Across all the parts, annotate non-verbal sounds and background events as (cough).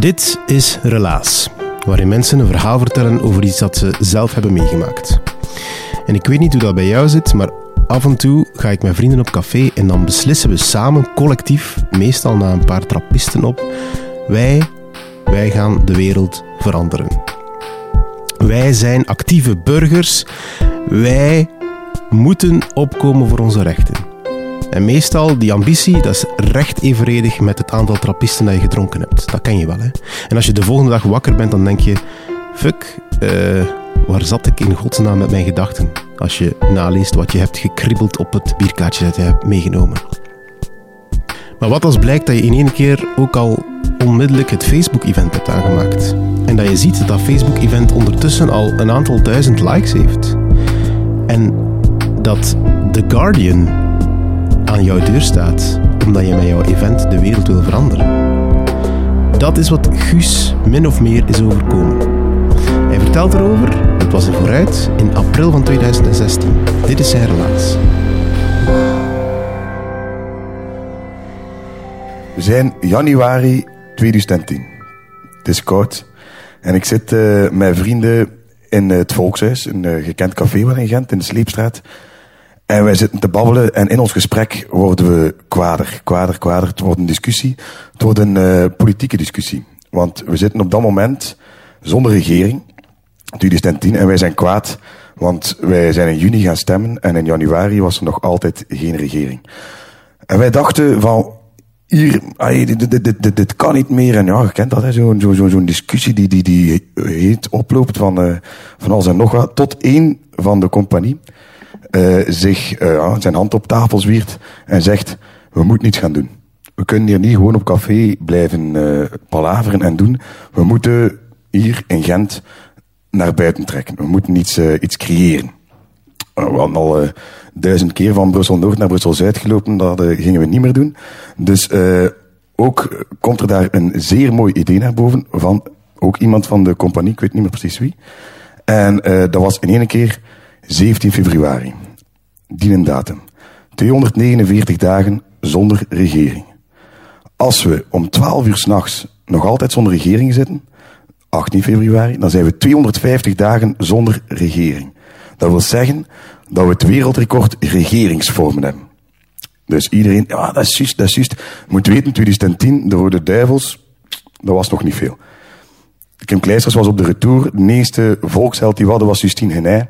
Dit is Relaas, waarin mensen een verhaal vertellen over iets dat ze zelf hebben meegemaakt. En ik weet niet hoe dat bij jou zit, maar af en toe ga ik met vrienden op café en dan beslissen we samen, collectief, meestal na een paar trappisten op, wij, wij gaan de wereld veranderen. Wij zijn actieve burgers, wij moeten opkomen voor onze rechten. En meestal, die ambitie, dat is recht evenredig met het aantal trappisten dat je gedronken hebt. Dat ken je wel, hè. En als je de volgende dag wakker bent, dan denk je... Fuck, uh, waar zat ik in godsnaam met mijn gedachten? Als je naleest wat je hebt gekribbeld op het bierkaartje dat je hebt meegenomen. Maar wat als blijkt dat je in één keer ook al onmiddellijk het Facebook-event hebt aangemaakt? En dat je ziet dat dat Facebook-event ondertussen al een aantal duizend likes heeft. En dat The Guardian aan jouw deur staat, omdat je met jouw event de wereld wil veranderen. Dat is wat Guus min of meer is overkomen. Hij vertelt erover, het was er vooruit, in april van 2016. Dit is zijn relaas. We zijn januari 2010. Het is koud. En ik zit uh, met vrienden in het Volkshuis, een uh, gekend café in Gent, in de Sleepstraat. En wij zitten te babbelen en in ons gesprek worden we kwader, kwader, kwader. Het wordt een discussie. Het wordt een uh, politieke discussie. Want we zitten op dat moment zonder regering, 2010, en wij zijn kwaad. Want wij zijn in juni gaan stemmen en in januari was er nog altijd geen regering. En wij dachten van, hier, dit, dit, dit, dit, kan niet meer. En ja, je kent dat, zo'n zo, zo, zo discussie die, die, die heet oploopt van, uh, van alles en nog wat. Tot één van de compagnie zich uh, zijn hand op tafel zwiert en zegt: We moeten iets gaan doen. We kunnen hier niet gewoon op café blijven uh, palaveren en doen. We moeten hier in Gent naar buiten trekken. We moeten iets, iets creëren. We hadden al duizend keer van Brussel Noord naar Brussel Zuid gelopen. Dat gingen we niet meer doen. Dus ook komt er daar een zeer mooi idee naar boven van ook iemand van de compagnie, ik weet niet meer precies wie. En dat was in één keer 17 februari. Die een datum. 249 dagen zonder regering. Als we om 12 uur s'nachts nog altijd zonder regering zitten, 18 februari, dan zijn we 250 dagen zonder regering. Dat wil zeggen dat we het wereldrecord regeringsvormen hebben. Dus iedereen, ja, dat is juist, dat is. Moet weten, 2010, de Rode Duivels, dat was nog niet veel. Kim Kleisters was op de retour. De eerste volksheld die we hadden was Justine Genij.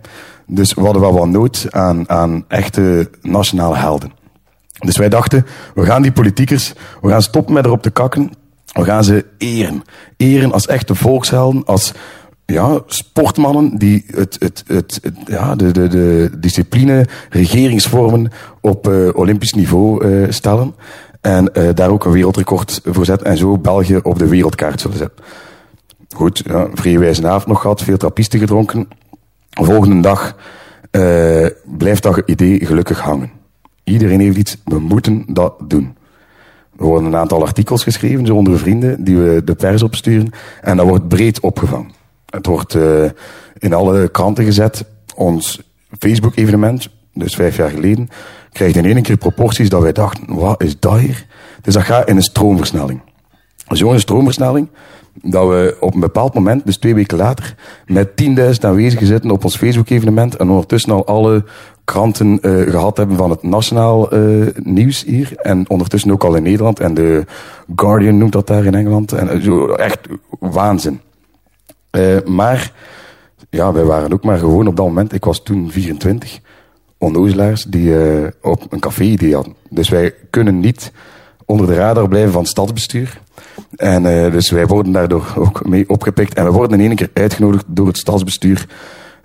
Dus we hadden wel wat nood aan, aan echte nationale helden. Dus wij dachten, we gaan die politiekers, we gaan stoppen met erop te kakken. We gaan ze eren. Eren als echte volkshelden, als ja, sportmannen die het, het, het, ja, de, de, de discipline, regeringsvormen op uh, olympisch niveau uh, stellen. En uh, daar ook een wereldrecord voor zetten en zo België op de wereldkaart zullen zetten. Goed, ja, vrije wijze avond nog gehad, veel trappisten gedronken. Volgende dag uh, blijft dat idee gelukkig hangen. Iedereen heeft iets, we moeten dat doen. Er worden een aantal artikels geschreven, zo onder vrienden, die we de pers opsturen. En dat wordt breed opgevangen. Het wordt uh, in alle kranten gezet. Ons Facebook-evenement, dus vijf jaar geleden, krijgt in één keer proporties dat wij dachten, wat is dat hier? Dus dat gaat in een stroomversnelling. Zo'n stroomversnelling, dat we op een bepaald moment, dus twee weken later, met 10.000 aanwezigen zitten op ons Facebook-evenement en ondertussen al alle kranten uh, gehad hebben van het nationaal uh, nieuws hier. En ondertussen ook al in Nederland. En de Guardian noemt dat daar in Engeland. En uh, zo, echt waanzin. maar ja, wij waren ook maar gewoon op dat moment, ik was toen 24, onnozelaars die eh, op een café-idee hadden. Dus wij kunnen niet onder de radar blijven van het stadsbestuur. En uh, dus wij worden daardoor ook mee opgepikt. En we worden in één keer uitgenodigd door het stadsbestuur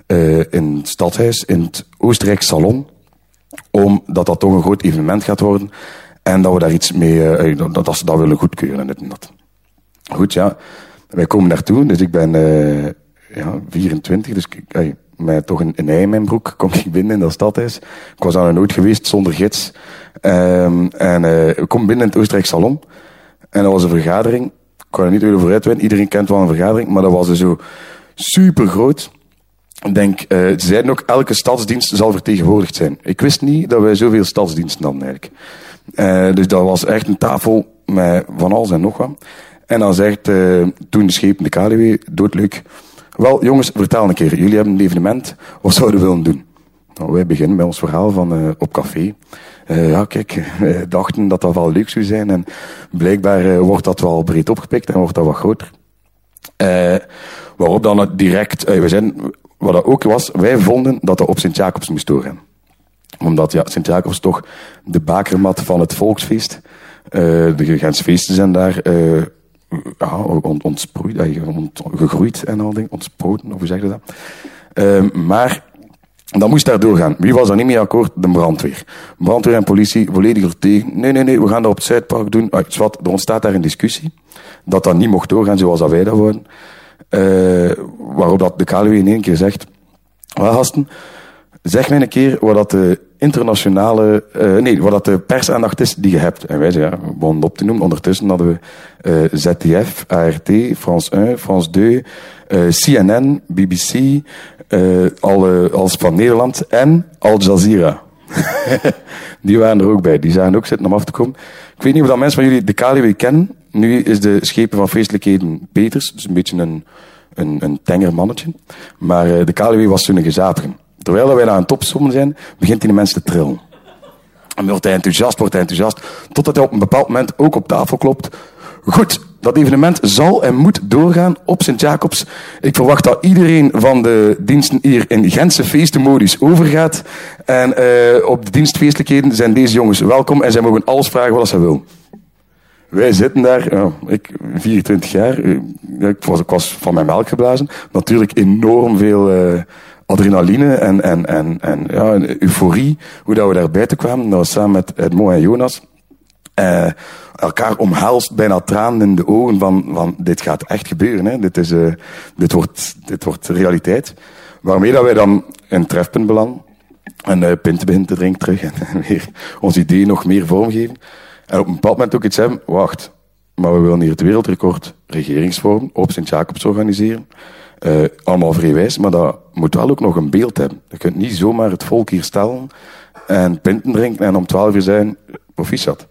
uh, in het stadhuis, in het Oostenrijk Salon. Omdat dat toch een groot evenement gaat worden. En dat we daar iets mee, uh, dat, dat ze dat willen goedkeuren en dit en dat. Goed, ja. Wij komen daartoe, dus ik ben ja, 24, dus ik, met toch een, een ei in mijn broek kom ik binnen in dat stadhuis. Ik was een nood geweest zonder gids. Um, en uh, ik kom binnen in het Oostenrijk Salon. En dat was een vergadering. Ik kan er niet over uitweiden. Iedereen kent wel een vergadering. Maar dat was dus zo super groot. Ik denk, uh, ze zeiden ook, elke stadsdienst zal vertegenwoordigd zijn. Ik wist niet dat wij zoveel stadsdiensten hadden eigenlijk. Uh, dus dat was echt een tafel met van alles en nog wat. En dan zegt uh, toen de schepen de KDW, doodleuk, wel, jongens, vertel een keer. Jullie hebben een evenement. Wat zouden we willen doen? Nou, wij beginnen met ons verhaal van uh, op café. Uh, ja, kijk, (laughs) wij dachten dat dat wel leuk zou zijn. En blijkbaar uh, wordt dat wel breed opgepikt en wordt dat wat groter. waarop dan het direct, we zijn, wat dat ook was, wij vonden dat dat op Sint-Jacobs moest doorgaan. Omdat ja, Sint-Jacobs toch de bakermat van het volksfeest. de grensfeesten zijn daar ja, ont, ontsproeid, ont, gegroeid en al dingen, ontsproten, of hoe zeg je dat? Uh, maar dat moest daar doorgaan. Wie was er niet mee akkoord? De brandweer. Brandweer en politie volledig tegen. Nee, nee, nee, we gaan dat op het Zuidpark doen. Ah, er ontstaat daar een discussie. Dat dat niet mocht doorgaan zoals dat wij dat worden. Uh, waarop dat de KLW in één keer zegt... Wel, gasten, zeg mij een keer wat dat de internationale, uh, nee, wat dat de persaandacht is die je hebt. En wij zeggen, ja, op te noemen, ondertussen hadden we uh, eh, ZDF, ART, France 1, France 2, uh, CNN, BBC, alle, als van Nederland en Al Jazeera. (laughs) die waren er ook bij. Die zagen ook zitten om af te komen. Ik weet niet of dat mensen van jullie de KLW kennen. Nu is de schepen van feestelijkheden Peters, dus een beetje een, een, een tenger mannetje. Maar de KLW was toen een gezapige. Terwijl wij aan het opzommen zijn, begint die mensen te trillen. En wordt hij enthousiast, wordt hij enthousiast, totdat hij op een bepaald moment ook op tafel klopt. Goed, dat evenement zal en moet doorgaan op Sint-Jacobs. Ik verwacht dat iedereen van de diensten hier in Gentse feestenmodus overgaat. En uh, op de dienstfeestelijkheden zijn deze jongens welkom en zij mogen alles vragen wat ze willen. Wij zitten daar, ja, ik 24 jaar, eh, ik was, ik was van mijn melk geblazen. Natuurlijk enorm veel uh, adrenaline en, en, en, en ja, een euforie, hoe dat we daar buiten kwamen. Dat was samen met Edmo en Jonas. Uh, elkaar omhelst, bijna tranen in de ogen van, van dit gaat echt gebeuren. Hè. Dit, is, uh, dit, wordt, dit wordt realiteit. Waarmee dat wij dan het trefpunt belanden. En uh, pinten te drinken terug. (laughs) En weer ons idee nog meer vormgeven. En op een bepaald moment ook iets hebben. Wacht, maar we willen hier het wereldrecord regeringsvorm op Sint-Jacobs organiseren. Uh, allemaal vrijwijs, maar dat moet wel ook nog een beeld hebben. Je kunt niet zomaar het volk hier stellen en pinten drinken en om twaalf uur zijn proficiat.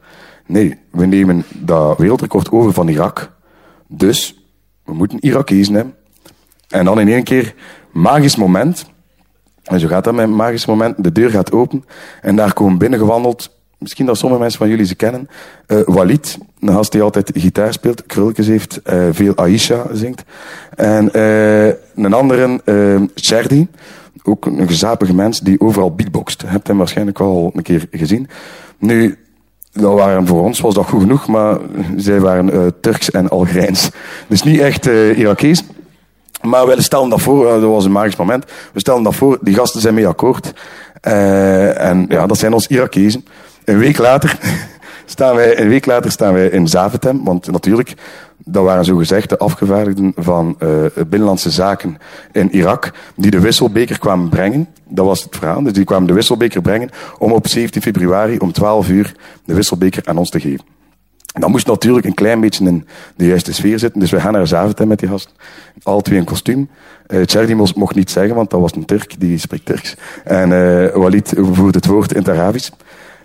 Nee, we nemen dat wereldrecord over van Irak. Dus we moeten Irakezen hebben. En dan in één keer, magisch moment. En zo gaat dat met een magisch moment. De deur gaat open en daar komen binnengewandeld misschien dat sommige mensen van jullie ze kennen. Uh, Walid, een gast die altijd gitaar speelt, krulletjes heeft, uh, veel Aisha zingt. En uh, een andere, Cherdi, ook een gezapige mens die overal beatboxt. Je hebt hem waarschijnlijk al een keer gezien. Nu, dat waren voor ons was dat goed genoeg, maar zij waren Turks en Algerijns. Dus niet echt Irakees. Maar we stellen dat voor, dat was een magisch moment. We stellen dat voor, die gasten zijn mee akkoord. en ja, dat zijn ons Irakezen. Een week later (laughs) staan wij, een week later staan wij in Zaventem, want natuurlijk, dat waren zogezegd de afgevaardigden van uh, Binnenlandse Zaken in Irak, die de wisselbeker kwamen brengen. Dat was het verhaal. Dus die kwamen de wisselbeker brengen om op 17 februari om 12 uur de wisselbeker aan ons te geven. Dat moest natuurlijk een klein beetje in de juiste sfeer zitten. Dus we gaan naar Zaventem met die gast. Al twee in kostuum. Uh, mocht niet zeggen, want dat was een Turk, die spreekt Turks. En uh, Walid voerde het woord in het Arabisch.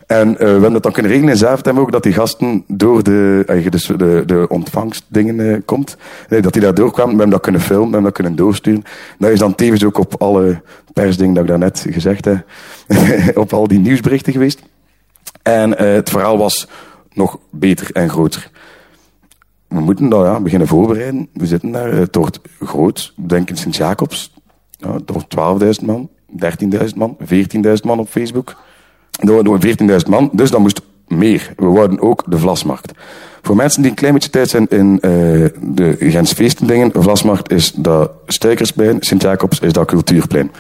En uh, we hebben dat dan kunnen regelen in Zaventem ook, dat die gasten door de, uh, dus de, de ontvangstdingen uh, komt. Nee, dat die daar doorkwamen. We hebben dat kunnen filmen, we hebben dat kunnen doorsturen. Dat is dan tevens ook op alle persdingen dat ik daarnet gezegd heb, (laughs) op al die nieuwsberichten geweest. En het verhaal was nog beter en groter. We moeten dat ja, beginnen voorbereiden. We zitten daar, het wordt groot, denk in Sint-Jacobs. Ja, het wordt 12.000 man. 13.000 man, 14.000 man op Facebook. Dat waren 14.000 man, dus dat moest meer. We wouden ook de Vlasmarkt. Voor mensen die een klein beetje tijd zijn in uh, de Gens feestendingen, Vlasmarkt is dat Stuikersplein, Sint-Jacobs is dat Cultuurplein.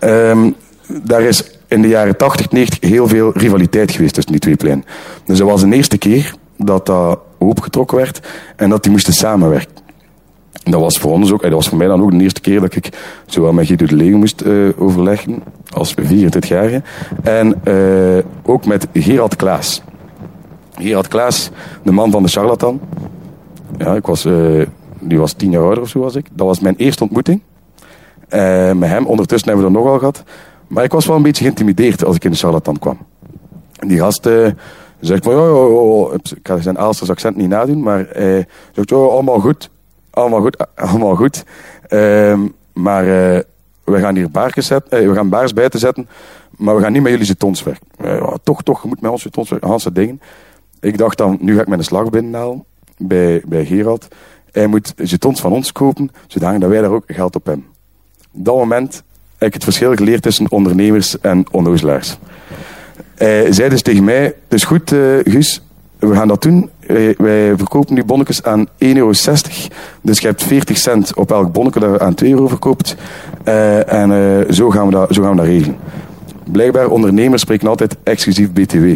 Um, daar is in de jaren 80, 90 heel veel rivaliteit geweest tussen die twee pleinen. Dus dat was de eerste keer dat dat opengetrokken werd en dat die moesten samenwerken. Dat was voor ons ook, dat was voor mij dan ook de eerste keer dat ik zowel met Guido de Leeuw moest uh, overleggen, als 24-jarige, en uh, ook met Gerald Klaas. Gerald Klaas, de man van de charlatan. Ja, ik was, uh, die was tien jaar ouder of zo was ik. Dat was mijn eerste ontmoeting. met hem, ondertussen hebben we er nogal gehad. Maar ik was wel een beetje geïntimideerd als ik in de charlatan kwam. En die gast zegt van, ja, ja, ik ga zijn Aalsters accent niet nadoen, maar hij zegt, ja, allemaal goed allemaal goed. Allemaal goed. Uh, maar uh, we gaan hier baars zetten, uh, we gaan baars bij te zetten, maar we gaan niet met jullie jetons werken. Uh, toch, toch, je moet met ons jetons werken, Hanse dingen. Ik dacht dan, nu ga ik mijn slag binnenhalen bij, bij Gerald. Hij moet jetons van ons kopen, zodat wij daar ook geld op hebben. Op dat moment heb ik het verschil geleerd tussen ondernemers en onnozelaars. Hij zei dus tegen mij, het is goed Guus, we gaan dat doen. Wij, verkopen nu bonnetjes aan 1,60 euro. Dus je hebt 40 cent op elk bonnetje dat je aan 2 euro verkoopt. Uh, en uh, zo, gaan we dat, zo gaan we dat regelen. Blijkbaar, ondernemers spreken altijd exclusief BTW.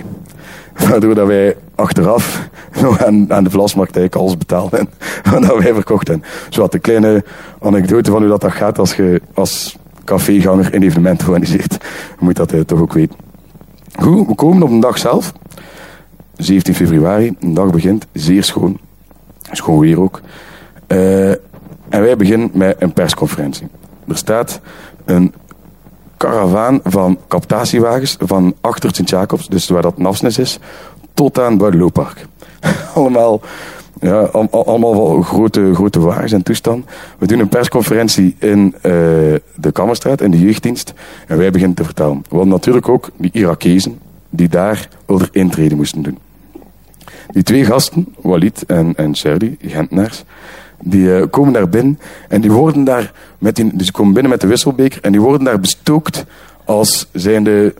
(laughs) Waardoor dat wij achteraf (laughs) nog aan, aan de vlasmarkt eigenlijk alles betalen (laughs) dat wij verkocht hebben. Zo wat een kleine anekdote van hoe dat, dat gaat als je als caféganger een evenement organiseert. Je moet dat toch ook weten. Goed, we komen op de dag zelf. 17 februari, een dag begint, zeer schoon. Schoon weer ook. Uh, en wij beginnen met een persconferentie. Er staat een karavaan van captatiewagens van achter Sint-Jacobs, dus waar dat Nafsnes is, tot aan het Boudelooppark. (laughs) allemaal, ja, allemaal wel grote, grote wagens en toestand. We doen een persconferentie in uh, de Kammerstraat, in de jeugddienst. En wij beginnen te vertellen. Hadden natuurlijk ook die Irakezen, die daar onder intreden moesten doen. Die twee gasten, Walid en, en Sherdy, Gentenaars, die uh, komen daar binnen en die worden daar met die, dus komen binnen met de wisselbeker en die worden daar bestookt als zijnde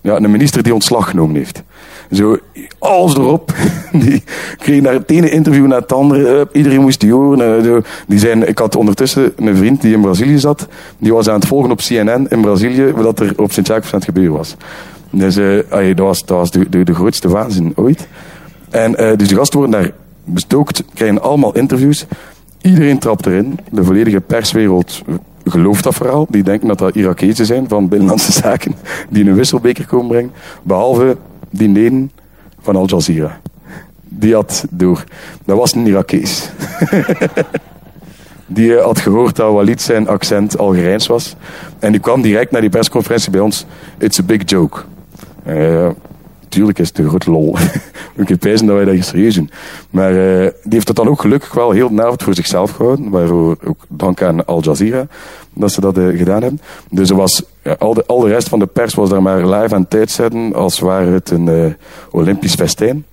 ja, een minister die ontslag genomen heeft. Zo, alles erop. (laughs) Die kregen daar het ene interview na het andere. Iedereen moest die horen. Eh, die zijn, ik had ondertussen een vriend die in Brazilië zat. Die was aan het volgen op CNN in Brazilië wat er op Sint-Jacobs aan het gebeuren was. Dus uh, dat was, dat was de, de grootste waanzin ooit. En uh, dus de gasten worden daar bestookt, krijgen allemaal interviews. Iedereen trapt erin. De volledige perswereld gelooft dat verhaal. Die denken dat dat Irakezen zijn van Binnenlandse (laughs) Zaken. Die een wisselbeker komen brengen. Behalve die neden van Al Jazeera. Die had door. Dat was een Irakees. (laughs) die had gehoord dat Walid zijn accent Algerijns was. En die kwam direct naar die persconferentie bij ons. It's a big joke. Uh, tuurlijk is het een grote lol. (laughs) ik heb dat wij dat serieus doen. Maar uh, die heeft het dan ook gelukkig wel heel de voor zichzelf gehouden. Waarvoor ook dank aan Al Jazeera dat ze dat uh, gedaan hebben. Dus er was, al, de, al de rest van de pers was daar maar live aan tijd zetten. Als ware het een uh, Olympisch festijn.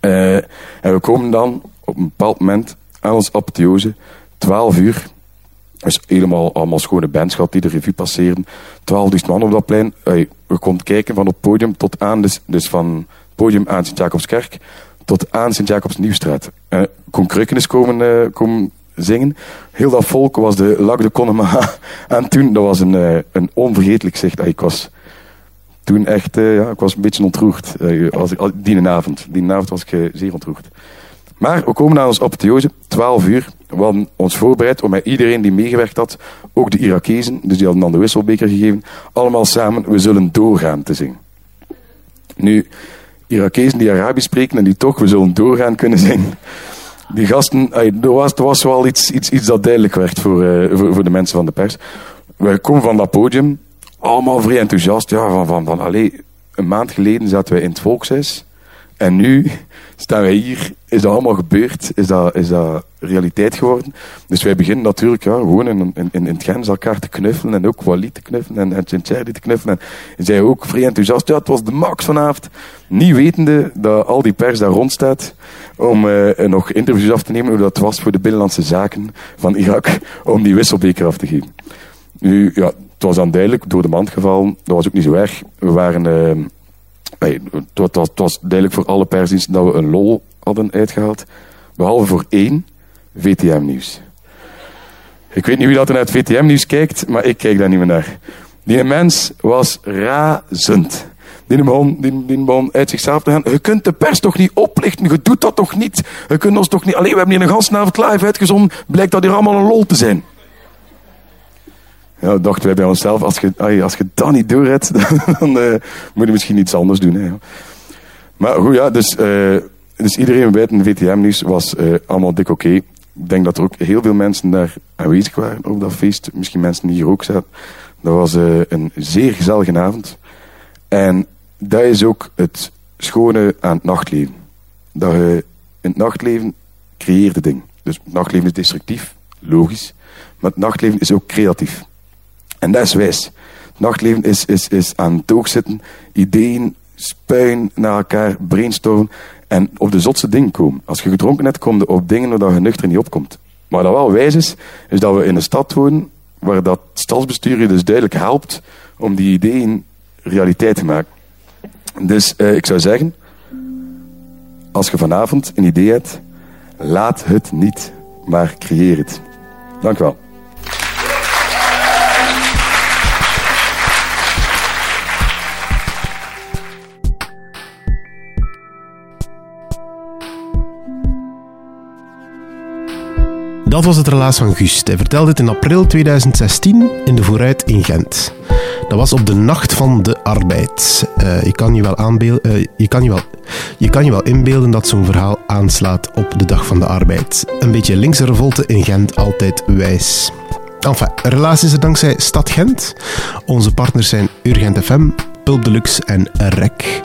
en we komen dan op een bepaald moment aan ons apotheose. 12 uur is helemaal allemaal schone bands gehad die de revue passeren. 12.000 man op dat plein. Hey, we konden kijken van het podium tot aan, dus, dus van podium aan Sint-Jacobskerk tot aan Sint-Jacobs Nieuwstraat. Uh, kon Krukkenis komen, uh, komen zingen. Heel dat volk was de Lac de Conema (laughs) en toen. Dat was een, uh, een onvergetelijk zicht. ik was toen echt, ja, ik was een beetje ontroerd. als ik, die avond. Die avond was ik zeer ontroerd. Maar we komen naar ons apotheose, 12 uur. We hadden ons voorbereid om met iedereen die meegewerkt had, ook de Irakezen, dus die hadden dan de wisselbeker gegeven, allemaal samen, we zullen doorgaan te zingen. Nu, Irakezen die Arabisch spreken en die toch, we zullen doorgaan kunnen zingen. Die gasten, er was, was wel iets, iets, iets dat duidelijk werd voor, uh, voor, de mensen van de pers. We komen van dat podium, allemaal vrij enthousiast. Ja, van, van, van allee, een maand geleden zaten wij in het volkshuis. En nu staan wij hier, is dat allemaal gebeurd, is dat, is dat realiteit geworden. Dus wij beginnen natuurlijk ja, gewoon in, in, in het Gens elkaar te knuffelen en ook Walid te knuffelen en, en te knuffelen. En zij ook vrij enthousiast, ja het was de max vanavond. Niet wetende dat al die pers daar rond staat om uh, nog interviews af te nemen hoe dat was voor de binnenlandse zaken van Irak om die wisselbeker af te geven. Nu, ja, het was dan duidelijk door de mand gevallen. Dat was ook niet zo erg. We waren... ehm, het, was, het duidelijk voor alle persdiensten dat we een lol hadden uitgehaald. Behalve voor één, VTM-nieuws. Ik weet niet wie dat er naar het VTM-nieuws kijkt, maar ik kijk daar niet meer naar. Die mens was razend. Die begon, die, begon uit zichzelf te gaan. Je kunt de pers toch niet oplichten? Je doet dat toch niet? Je kunt ons toch niet... Allee, we hebben hier een ganse avond live uitgezonden. Blijkt dat hier allemaal een lol te zijn. Ja, dachten wij bij onszelf, als je, als je dat niet doorredt, (laughs) dan eh, moet je misschien iets anders doen. Hè. Maar goed, ja, dus, eh, dus iedereen buiten VTM-nieuws was eh, allemaal dik oké. Ik denk dat er ook heel veel mensen daar aanwezig waren op dat feest. Misschien mensen die hier ook zaten. Dat was een zeer gezellige avond. En dat is ook het schone aan het nachtleven. Dat je in het nachtleven creëerde ding. Dus het nachtleven is destructief, logisch. Maar het nachtleven is ook creatief. En dat is wijs. Nachtleven is, is, is aan het zitten, ideeën spuien naar elkaar, brainstormen en op de zotste dingen komen. Als je gedronken hebt, kom je op dingen waar je nuchter niet opkomt. Maar dat wel wijs is, is dat we in een stad wonen waar dat stadsbestuur je dus duidelijk helpt om die ideeën realiteit te maken. Dus eh, ik zou zeggen, als je vanavond een idee hebt, laat het niet, maar creëer het. Dank u wel. Dat was het relaas van Gust. Hij vertelde het in april 2016 in de Vooruit in Gent. Dat was op de Nacht van de Arbeid. Eh, je, kan je, wel eh, je, kan wel, je kan je wel inbeelden dat zo'n verhaal aanslaat op de Dag van de Arbeid. Een beetje linkse revolte in Gent, altijd wijs. Enfin, relaas is er dankzij Stad Gent. Onze partners zijn Urgent FM, Pulp Deluxe en REC.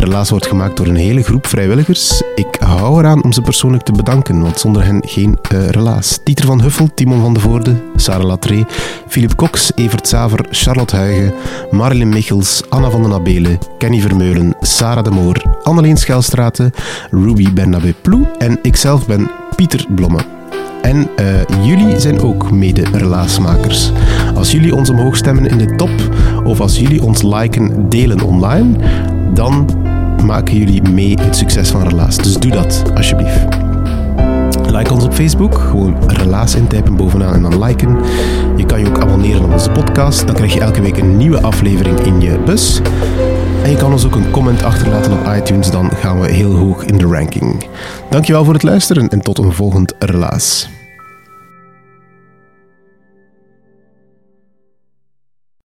Relaas wordt gemaakt door een hele groep vrijwilligers. Ik hou eraan om ze persoonlijk te bedanken, want zonder hen geen eh, relaas. Dieter van Huffel, Timon van de Voorde, Sarah Latree, Philip Cox, Evert Saver, Charlotte Huigen, Marilyn Michels, Anna van den Abelen, Kenny Vermeulen, Sarah de Moor, Anneleen Schelstraten, Ruby Bernabé Ploe en ikzelf ben Pieter Blomme. En eh, jullie zijn ook mede-relaasmakers. Als jullie ons omhoog stemmen in de top, of als jullie ons liken, delen online, dan maken jullie mee het succes van Relaas. Dus doe dat, alsjeblieft. Like ons op Facebook, gewoon Relaas intypen bovenaan en dan liken. Je kan je ook abonneren op onze podcast, dan krijg je elke week een nieuwe aflevering in je bus. En je kan ons ook een comment achterlaten op iTunes, dan gaan we heel hoog in de ranking. Dankjewel voor het luisteren en tot een volgend Relaas.